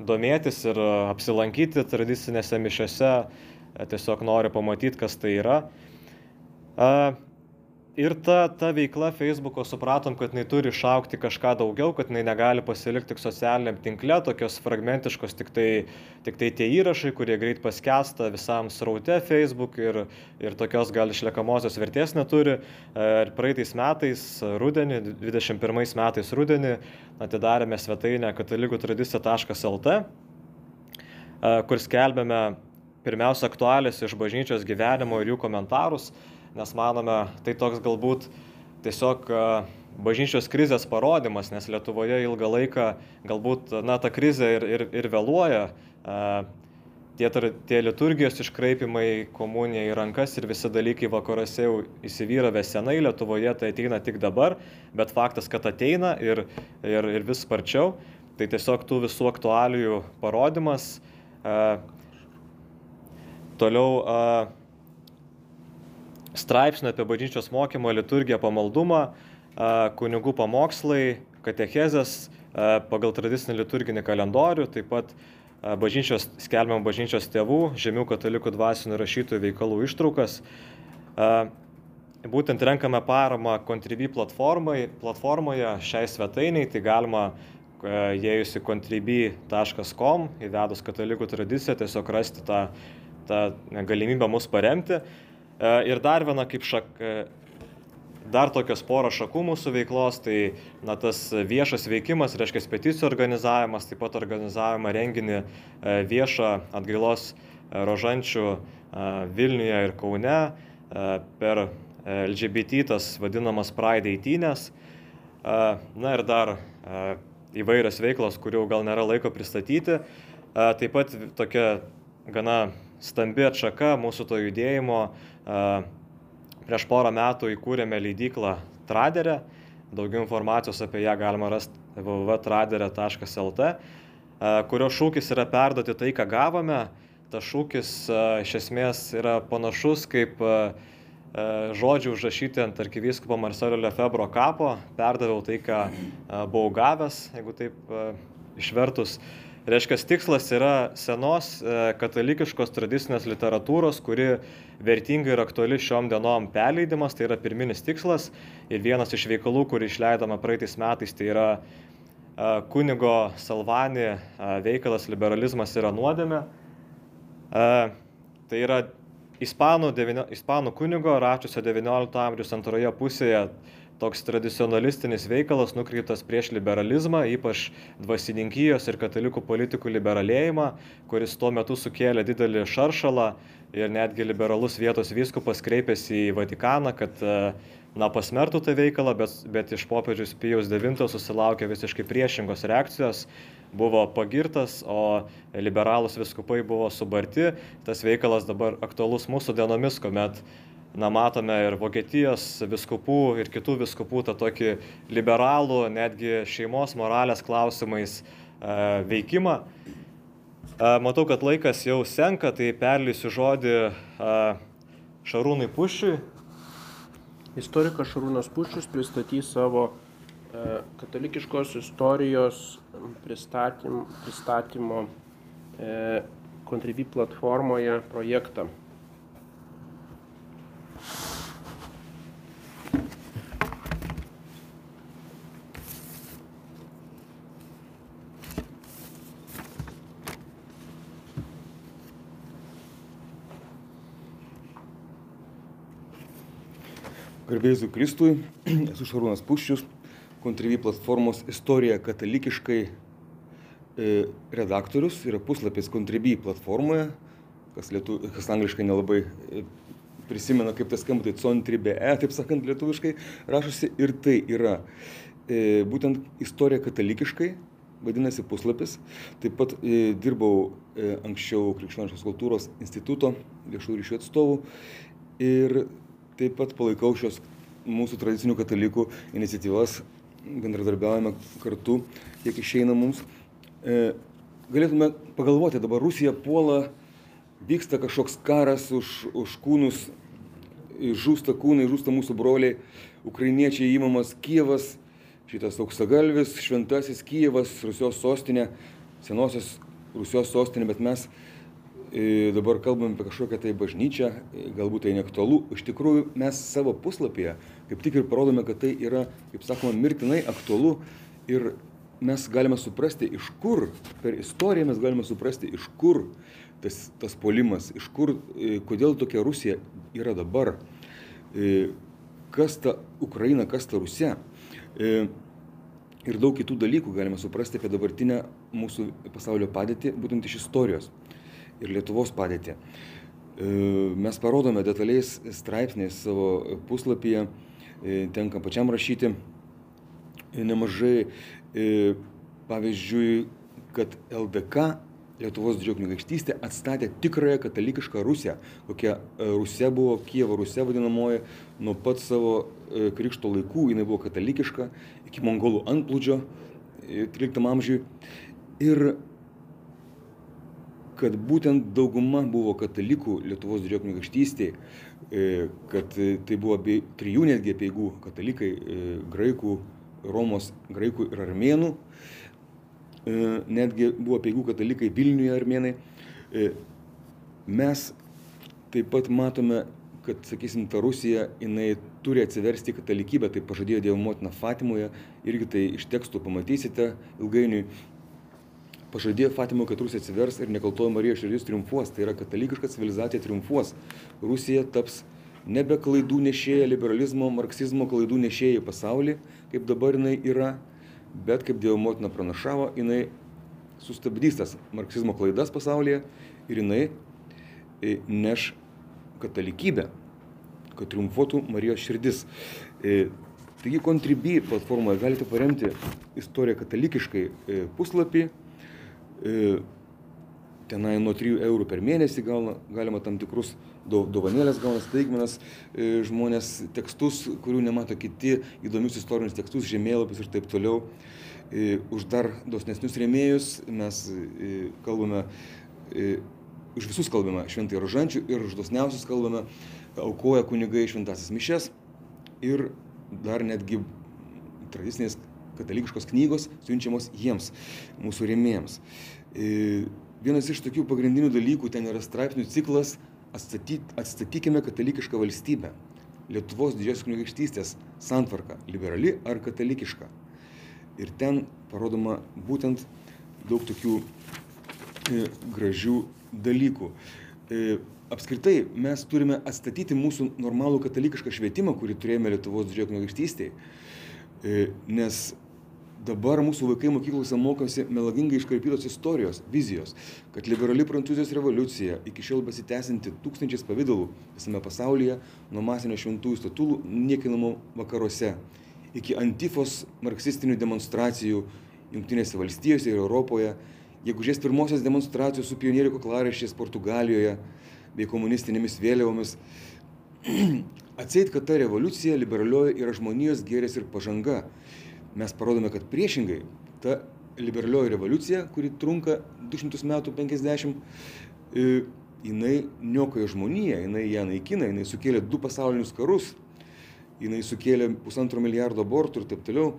domėtis ir apsilankyti tradicinėse mišiose, tiesiog nori pamatyti, kas tai yra. Ir ta, ta veikla Facebook'o supratom, kad jinai turi išaukti kažką daugiau, kad jinai negali pasilikti tik socialiniam tinkle, tokios fragmentiškos tik tai, tik tai tie įrašai, kurie greit paskesta visam sraute Facebook ir, ir tokios gal išliekamosios vertės neturi. Ir praeitais metais, rudenį, 21 metais rudenį, atidarėme svetainę katalikų-tradicija.lt, kur skelbėme pirmiausia aktualės iš bažnyčios gyvenimo ir jų komentarus nes manome, tai toks galbūt tiesiog bažnyčios krizės parodimas, nes Lietuvoje ilgą laiką galbūt na, ta krizė ir, ir, ir vėluoja. Tie, tie liturgijos iškraipimai, komunija į rankas ir visi dalykai vakaruose jau įsivyravę senai, Lietuvoje tai ateina tik dabar, bet faktas, kad ateina ir, ir, ir vis sparčiau, tai tiesiog tų visų aktualijų parodimas. Toliau straipsnių apie bažnyčios mokymą, liturgiją, pamaldumą, kunigų pamokslai, katechezės pagal tradicinį liturginį kalendorių, taip pat bažnyčios, skelbiam bažnyčios tėvų, žemių katalikų dvasinių rašytojų veikalų ištraukas. Būtent renkame paramą Contribui platformoje šiai svetainiai, tai galima įėjus į contribui.com, įvedus katalikų tradiciją, tiesiog rasti tą, tą galimybę mus paremti. E, ir dar viena kaip šak, e, dar tokios poro šakų mūsų veiklos, tai na, tas viešas veikimas, reiškia peticijų organizavimas, taip pat organizavimą renginį e, viešą atgailos rožančių Vilniuje ir Kaune per LGBT tas vadinamas Pride eitynės. Na ir dar įvairios veiklos, kurių gal nėra laiko pristatyti. Taip pat tokia gana stambi atšaka mūsų to judėjimo. Prieš porą metų įkūrėme leidyklą Traderę. Daugiau informacijos apie ją galima rasti www.traderė.lt, kurio šūkis yra perduoti tai, ką gavome. Tas šūkis iš esmės yra panašus kaip žodžiai užrašyti ant arkivyskupo Marcelio Lefebro kapo. Perdaviau tai, ką buvau gavęs, jeigu taip išvertus. Reiškia, tikslas yra senos e, katalikiškos tradicinės literatūros, kuri vertinga ir aktuali šiom dienom perleidimas, tai yra pirminis tikslas. Ir vienas iš veikalų, kurį išleidome praeitais metais, tai yra e, kunigo Salvani e, veikalas Liberalizmas yra nuodėmė. Tai yra ispanų, ispanų kunigo, račiusio XIX amžiaus antroje pusėje toks tradicionalistinis veikalas nukreiptas prieš liberalizmą, ypač dvasininkijos ir katalikų politikų liberalėjimą, kuris tuo metu sukėlė didelį šaršalą ir netgi liberalus vietos vyskupas kreipėsi į Vatikaną, kad e, na, pasmertų tą veikalą, bet, bet iš popiežius Pijaus IX susilaukė visiškai priešingos reakcijos, buvo pagirtas, o liberalus viskupai buvo subarti. Tas veikalas dabar aktualus mūsų dienomis, kuomet na, matome ir Vokietijos viskupų, ir kitų viskupų tą tokį liberalų, netgi šeimos moralės klausimais e, veikimą. E, matau, kad laikas jau senka, tai perlysiu žodį e, Šarūnui Pušiui, Istorikas Šarūnas Puščius pristatys savo katalikiškos istorijos pristatym, pristatymo Contribui platformoje projektą. Garbėsiu Kristui, [CLEARS THROAT] esu Šarūnas Puščius, Contrivy platformos istorija katalikiškai e, redaktorius, yra puslapis Contrivy platformoje, kas, lietu, kas angliškai nelabai e, prisimena, kaip tas skamba, tai Contribe, taip sakant, lietuviškai rašosi ir tai yra e, būtent istorija katalikiškai, vadinasi puslapis. Taip pat e, dirbau e, anksčiau Krikščioniškos kultūros instituto viešųjų ryšių atstovų ir taip pat palaikau šios mūsų tradicinių katalikų iniciatyvas, bendradarbiaujame kartu, kiek išeina mums. E, galėtume pagalvoti, dabar Rusija puola, vyksta kažkoks karas už, už kūnus, žūsta kūnai, žūsta mūsų broliai, ukrainiečiai įmamas Kievas, šitas auksagalvis, šventasis Kievas, Rusijos sostinė, senosios Rusijos sostinė, bet mes dabar kalbam apie kažkokią tai bažnyčią, galbūt tai neaktualu. Iš tikrųjų, mes savo puslapyje kaip tik ir parodome, kad tai yra, kaip sakoma, mirtinai aktualu ir mes galime suprasti, iš kur, per istoriją mes galime suprasti, iš kur tas, tas polimas, iš kur, kodėl tokia Rusija yra dabar, kas ta Ukraina, kas ta Rusija. Ir daug kitų dalykų galime suprasti apie dabartinę mūsų pasaulio padėtį, būtent iš istorijos ir Lietuvos padėtį. E, mes parodome detaliais straipsniais savo puslapyje, e, tenka pačiam rašyti nemažai, e, pavyzdžiui, kad LDK Lietuvos didžioji kunigaikštystė atstatė tikrąją katalikišką Rusiją, kokia Rusija buvo, Kievo Rusija vadinamoji, nuo pat savo krikšto laikų jinai buvo katalikiška, iki mongolų antplūdžio 13 amžiui. Ir kad būtent dauguma buvo katalikų Lietuvos didžiojo kunigaikštystėje, kad tai buvo bei trijų netgi apieigų katalikai e, - graikų, Romos, graikų ir armėnų. E, netgi buvo apieigų katalikai Vilniuje armėnai. E, mes taip pat matome, kad, sakysim, ta Rusija, jinai turi atsiversti katalikybę, tai pažadėjo Dievo motina Fatimoje, irgi tai iš tekstų pamatysite ilgainiui pažadėjo Fatimui, kad Rusija atsivers ir nekaltoji Marijos širdis triumfuos. Tai yra katalikiška civilizacija triumfuos. Rusija taps nebe klaidų nešėja, liberalizmo, marksizmo klaidų nešėja į pasaulį, kaip dabar jinai yra, bet kaip Dievo motina pranašavo, jinai sustabdys tas marksizmo klaidas pasaulyje ir jinai e, neš katalikybę, kad triumfuotų Marijos širdis. E, taigi Contribui platformoje galite paremti istoriją katalikiškai e, puslapį tenai nuo 3 eurų per mėnesį galima tam tikrus dovanėlės gauna staigmenas, e, žmonės tekstus, kurių nemato kiti, įdomius istorinius tekstus, žemėlapius ir taip toliau. E, už dar dosnesnius rėmėjus mes kalbame, už visus kalbame šventai rožančių ir už dosniausius kalbame, aukoja kunigai šventasis mišes ir dar netgi tradicinės katalikiškos knygos siunčiamos jiems, mūsų rėmėjams. E, vienas iš tokių pagrindinių dalykų ten yra straipsnių ciklas atstatyt, Atstatykime katalikišką valstybę. Lietuvos didžiosios kunigaikštystės santvarka - liberali ar katalikiška. Ir ten parodoma būtent daug tokių e, gražių dalykų. E, apskritai mes turime atstatyti mūsų normalų katalikišką švietimą, kurį turėjome Lietuvos didžiojo kunigaikštystėje. E, nes Dabar mūsų vaikai mokyklose mokosi melagingai iškarpytos istorijos, vizijos, kad liberali Prancūzijos revoliucija iki šiol besitęsinti tūkstančiais pavydalų visame pasaulyje, nuo masinio šventųjų statulų niekinamo vakaruose, iki antifos marksistinių demonstracijų Junktinėse valstijose ir Europoje, gegužės pirmosios demonstracijos su pionierių koklaraiščiais Portugalijoje bei komunistinėmis vėliavomis. [CLEARS THROAT] Atseit, kad ta revoliucija liberalioji yra žmonijos gėris ir pažanga mes parodome, kad priešingai ta liberalioji revoliucija, kuri trunka 200 metų 50, e, jinai niokoja žmoniją, jinai ją naikina, jinai sukėlė du pasaulinius karus, jinai sukėlė pusantro milijardo abortų ir taip toliau.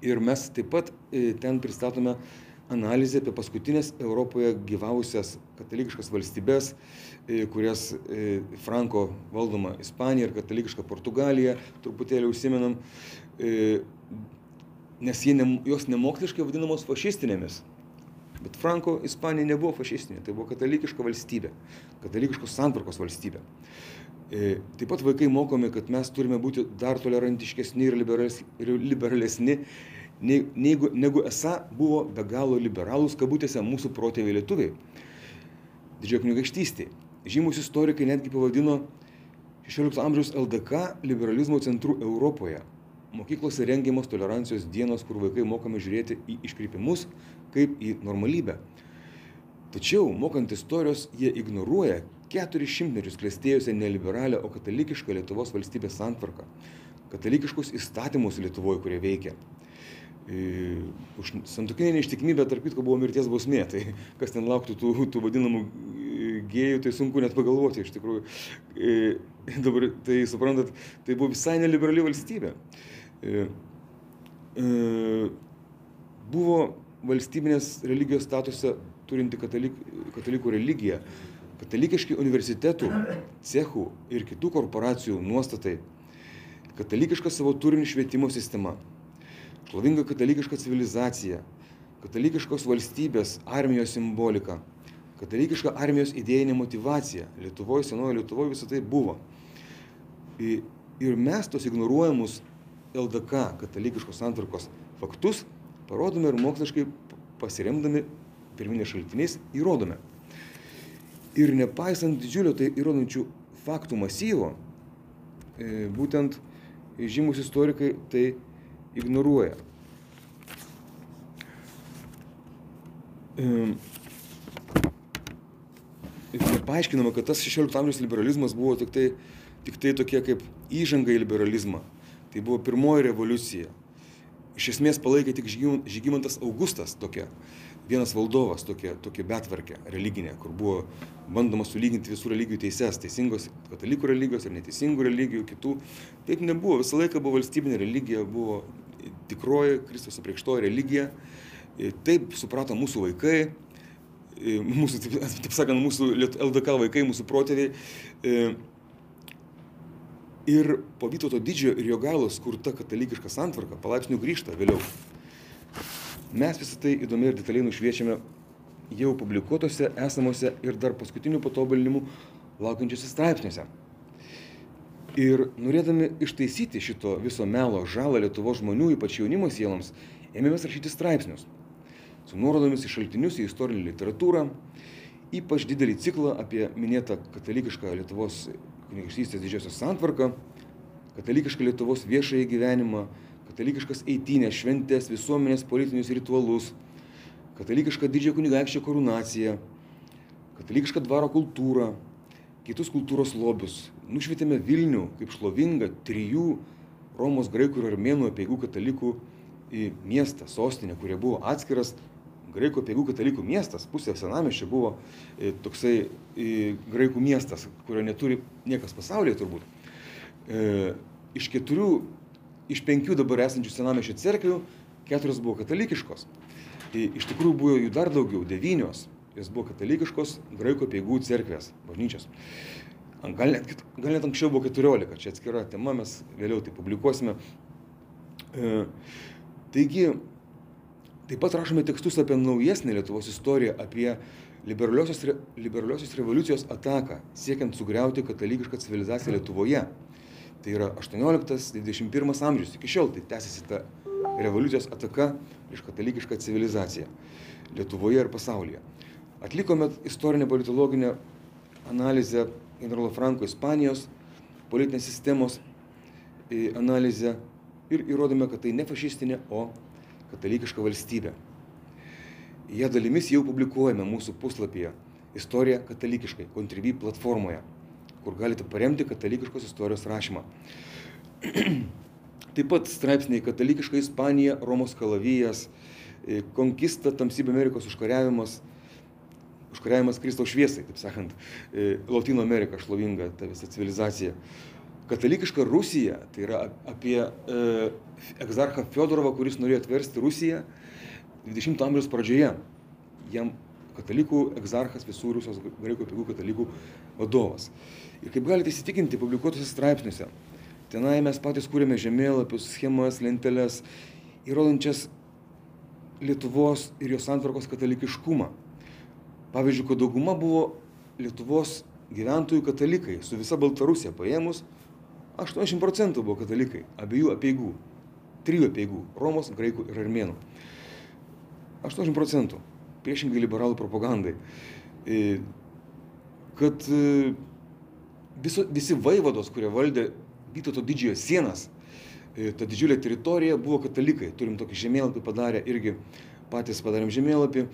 Ir mes taip pat e, ten pristatome analizę apie paskutinės Europoje gyvavusias katalikiškas valstybės, e, kurias Franko valdoma Ispanija ir katalikiška Portugalija, truputėlį užsimenam, nes jie ne, jos nemoksliškai vadinamos fašistinėmis. Bet Franko Ispanija nebuvo fašistinė, tai buvo katalikiška valstybė, katalikiškos santvarkos valstybė. E, taip pat vaikai mokomi, kad mes turime būti dar tolerantiškesni ir, liberales, ir liberalesni, negu, negu esą buvo be galo liberalūs kabutėse mūsų protėviai lietuviai. Didžiojo kunigaikštystė. Žymus istorikai netgi pavadino 16 amžiaus LDK liberalizmo centrų Europoje mokyklose rengiamos tolerancijos dienos, kur vaikai mokami žiūrėti į iškreipimus kaip į normalybę. Tačiau, mokant istorijos, jie ignoruoja keturis šimtmečius klėstėjusią neliberalią, o katalikišką Lietuvos valstybės santvarką, katalikiškus įstatymus Lietuvoje, kurie veikia. E, už santokinę neištikimybę, tarp kitko, buvo mirties bausmė, [LAUGHS] tai kas ten lauktų tų, tų vadinamų e, gėjų, tai sunku net pagalvoti iš tikrųjų. E, dabar, tai suprantat, tai buvo visai neliberali valstybė. E, e, buvo valstybinės religijos statusą turinti katalik, katalikų religija, katalikiški universitetų, cechų ir kitų korporacijų nuostatai, katalikiška savo turinių švietimo sistema, šlovinga katalikiška civilizacija, katalikiškos valstybės armijos simbolika, katalikiška armijos idėjinė motivacija. Lietuvoje, senoje Lietuvoje visą tai buvo. Ir mes tos ignoruojamus LDK katalikiškos santvarkos faktus parodome ir moksliškai pasiremdami pirminės šaltiniais įrodome. Ir nepaisant didžiulio tai įrodančių faktų masyvo, e, būtent žymus istorikai tai ignoruoja. E, ir nepaaiškinama, kad tas 16 amžiaus liberalizmas buvo tik tai, tik tai tokie kaip įžanga į liberalizmą Tai buvo pirmoji revoliucija. Iš esmės palaikė tik Žygimantas Augustas tokia, vienas valdovas tokia, tokia betvarkė religinė, kur buvo bandoma sulyginti visų religijų teises, teisingos katalikų religijos ir neteisingų religijų, kitų. Taip nebuvo, visą laiką buvo valstybinė religija, buvo tikroji Kristus apreikštoji religija. Taip suprato mūsų vaikai, mūsų, taip, taip sakant, mūsų LDK vaikai, mūsų protėviai ir po Vytauto didžiojo ir Jogailos kurta katalikiška santvarka palaipsniui grįžta vėliau. Mes visą tai įdomiai ir detaliai nušviečiame jau publikuotose, esamose ir dar paskutinių patobulinimų laukiančiose straipsniuose. Ir norėdami ištaisyti šito viso melo žalą Lietuvo žmonių, ypač jaunimo sieloms, ėmėmės rašyti straipsnius su nuorodomis į šaltinius, į istorinę literatūrą, ypač didelį ciklą apie minėtą katalikišką Lietuvos kunigaikštystės didžiosios santvarką, katalikišką Lietuvos viešąjį gyvenimą, katalikiškas eitinės, šventės, visuomenės politinius ritualus, katalikišką didžiojo kunigaikščio karūnaciją, katalikišką dvaro kultūrą, kitus kultūros lobius. Nušvietėme Vilnių kaip šlovingą trijų Romos graikų ir armėnų apieigų katalikų miestą, sostinę, kurie buvo atskiras graikų apeigų katalikų miestas, pusė senamiesčio buvo e, toksai e, graikų miestas, kurio neturi niekas pasaulyje turbūt. E, iš keturių, iš penkių dabar esančių senamiesčio cerkvių, keturios buvo katalikiškos. Iš tikrųjų buvo jų dar daugiau, devynios. Jos buvo katalikiškos graikų apeigų cerkvės, bažnyčios. Gal net, gal net anksčiau buvo 14, čia atskira tema, mes vėliau tai publikuosime. Taigi, Taip pat rašome tekstus apie naujesnę Lietuvos istoriją, apie liberaliosios, re, liberaliosios revoliucijos ataką, siekiant sugriauti katalikišką civilizaciją Lietuvoje. Tai yra 18-21 amžius, iki šiol tai tęsiasi ta revoliucijos ataka prieš katalikišką civilizaciją Lietuvoje ir pasaulyje. Atlikome istorinę politologinę analizę generolo Franko Ispanijos politinės sistemos e, analizę ir įrodome, kad tai ne fašistinė, o katalikiška valstybė. Jie dalimis jau publikuojame mūsų puslapyje Istorija katalikiškai, Contribui platformoje, kur galite paremti katalikiškos istorijos rašymą. Taip pat straipsniai Katalikiška Ispanija, Romos kalavijas, e, Konkista, Tamsybė Amerikos užkariavimas, užkariavimas Kristaus šviesai, taip sakant, e, Latino Amerika šlovinga, ta visa civilizacija. Katalikiška Rusija, tai yra apie e, egzarchą Fiodorovą, kuris norėjo atversti Rusiją 20 amžiaus pradžioje. Jam katalikų egzarchas visų Rusijos graikų apigų katalikų vadovas. Ir kaip galite įsitikinti publikuotose straipsniuose, tenai mes patys kūrėme žemėlapius, schemas, lenteles, įrodančias Lietuvos ir jos santvarkos katalikiškumą. Pavyzdžiui, kad dauguma buvo Lietuvos gyventojų katalikai, su visa Baltarusija paėmus, 80 procentų buvo katalikai, abiejų apieigų, trijų apieigų - Romos, Graikų ir Armėnų. 80 procentų, priešingai liberalų propagandai. E, kad e, viso, visi vaivados, kurie valdė Vytauto didžiojo sienas, e, ta didžiulė teritorija buvo katalikai. Turim tokį žemėlapį padarę, irgi patys padarėm žemėlapį.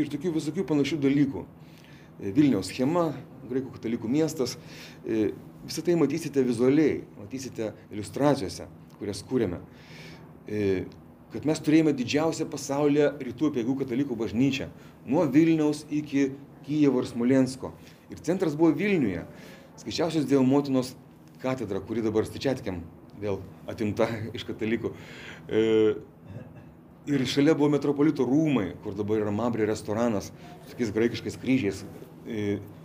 Ir tokių visokių panašių dalykų. Vilniaus schema, graikų katalikų miestas. E, Visą tai matysite vizualiai, matysite iliustracijose, kurias kūrėme. E, kad mes turėjome didžiausią pasaulyje rytų apiegų katalikų bažnyčią. Nuo Vilniaus iki Kijevo ir Smolensko. Ir centras buvo Vilniuje. Skaičiausios Dievo motinos katedra, kuri dabar stičiatikiam vėl atimta [LAUGHS] iš katalikų. E, ir šalia buvo metropolito rūmai, kur dabar yra Mabrė restoranas, su tokiais graikiškais kryžiais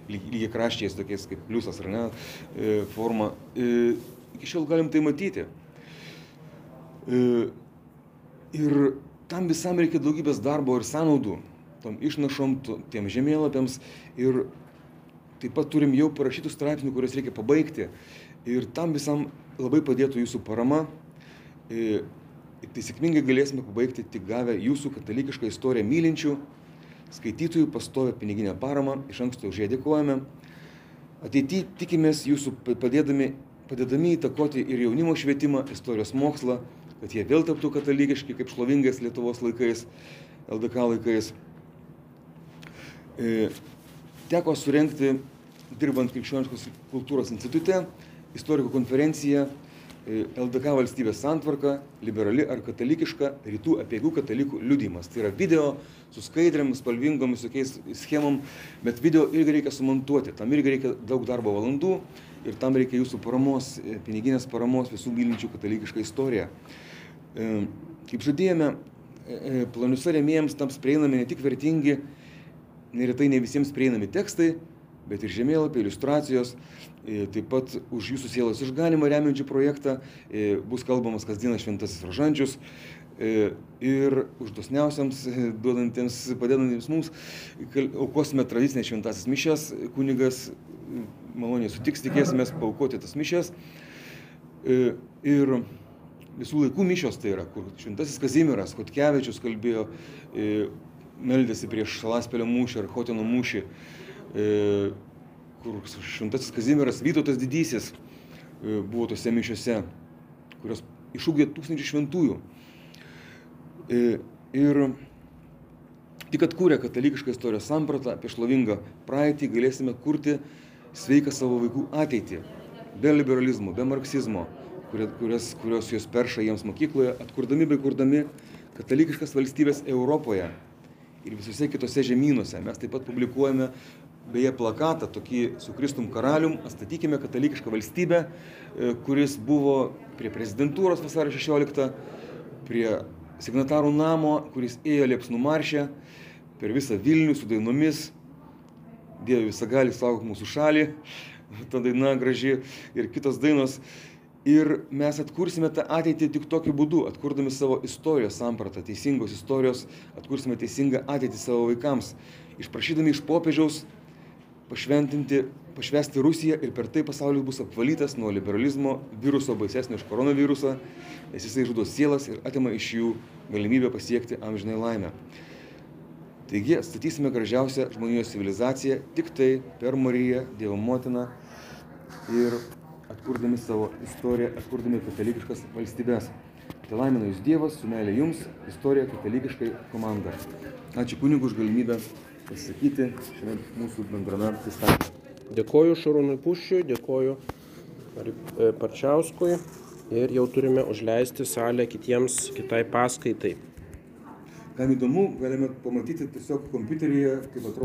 lygiai kraščiais, tokiais kaip pliusas ar ne, forma. Iki šiol galim tai matyti. Ir tam visam reikia daugybės darbo ir sąnaudų, tom išnašom, tiem žemėlapiams. Ir taip pat turim jau parašytų straipsnių, kuriuos reikia pabaigti. Ir tam visam labai padėtų jūsų parama. Ir tai sėkmingai galėsime pabaigti tik gavę jūsų katalikišką istoriją mylinčių skaitytojų pastovę piniginę paramą, iš anksto už ją dėkojame. Ateityje tikimės jūsų padėdami, padėdami įtakoti ir jaunimo švietimą, istorijos mokslą, kad jie vėl taptų katalikiški, kaip šlovingais Lietuvos laikais, LDK laikais. E, teko surenkti, dirbant Krikščioniškos kultūros institute, istorikų konferenciją LDK valstybės santvarka, liberali ar katalikiška, rytų apiegų katalikų liudimas. Tai yra video su skaidrėm, spalvingom, visokiais schemom, bet video irgi reikia sumontuoti, tam irgi reikia daug darbo valandų ir tam reikia jūsų paramos, e, piniginės paramos visų mylinčių katalikišką istoriją. E, kaip žadėjome, e, planiuose remėjams tams prieinami ne tik vertingi, neretai ne visiems prieinami tekstai, bet ir žemėlapiai, iliustracijos. E, taip pat už jūsų sielos išganimą remiančių projektą e, bus kalbamas kasdieną šventasis rožančius. E, ir už dosniausiams, duodantiems, padedantiems mums, aukosime tradicinės šventasis mišės, kunigas maloniai sutiks, tikėsimės paukoti tas mišės. Ir visų laikų mišios tai yra, kur šventasis Kazimiras, Kotkevičius kalbėjo, meldėsi prieš Šalaspelio mūšį ar Hotino mūšį kur šventasis Kazimieras Vytautas didysis e, buvo tose mišiuose, kurios išūgė tūkstančių šventųjų. E, ir tik atkūrę katalikišką istorijos sampratą apie šlovingą praeitį galėsime kurti sveiką savo vaikų ateitį. Be liberalizmo, be marksizmo, kurios, kurios jos perša jiems mokykloje, atkurdami bei kurdami katalikiškas valstybės Europoje ir visose kitose žemynuose. Mes taip pat publikuojame beje plakatą tokį su Kristum karalium, atstatykime katalikišką valstybę, e, kuris buvo prie prezidentūros vasario 16, prie signatarų namo, kuris ėjo liepsnų maršę per visą Vilnių su dainomis. Dieve visą gali saugok mūsų šalį, [LAUGHS] ta daina graži ir kitos dainos. Ir mes atkursime tą ateitį tik tokiu būdu, atkurdami savo istorijos sampratą, teisingos istorijos, atkursime teisingą ateitį savo vaikams, išprašydami iš popiežiaus pašventinti, pašvesti Rusiją ir per tai pasaulis bus apvalytas nuo liberalizmo viruso baisesnio iš koronaviruso, nes jisai žudo sielas ir atima iš jų galimybę pasiekti amžinai laimę. Taigi atstatysime gražiausią žmonijos civilizaciją tik tai per Mariją, Dievo motiną ir atkurdami savo istoriją, atkurdami katalikiškas valstybės. Tai laimina Jūs Dievas, su meilė Jums, istorija katalikiškai komanda. Ačiū kunigų už galimybę pasisakyti šiame mūsų bendrame pristatymė. Dėkoju Šarūnui Puščiui, dėkoju e, Parčiauskui ir jau turime užleisti salę kitiems, kitai paskaitai. Kam įdomu, galime pamatyti tiesiog kompiuteryje, kaip atrodo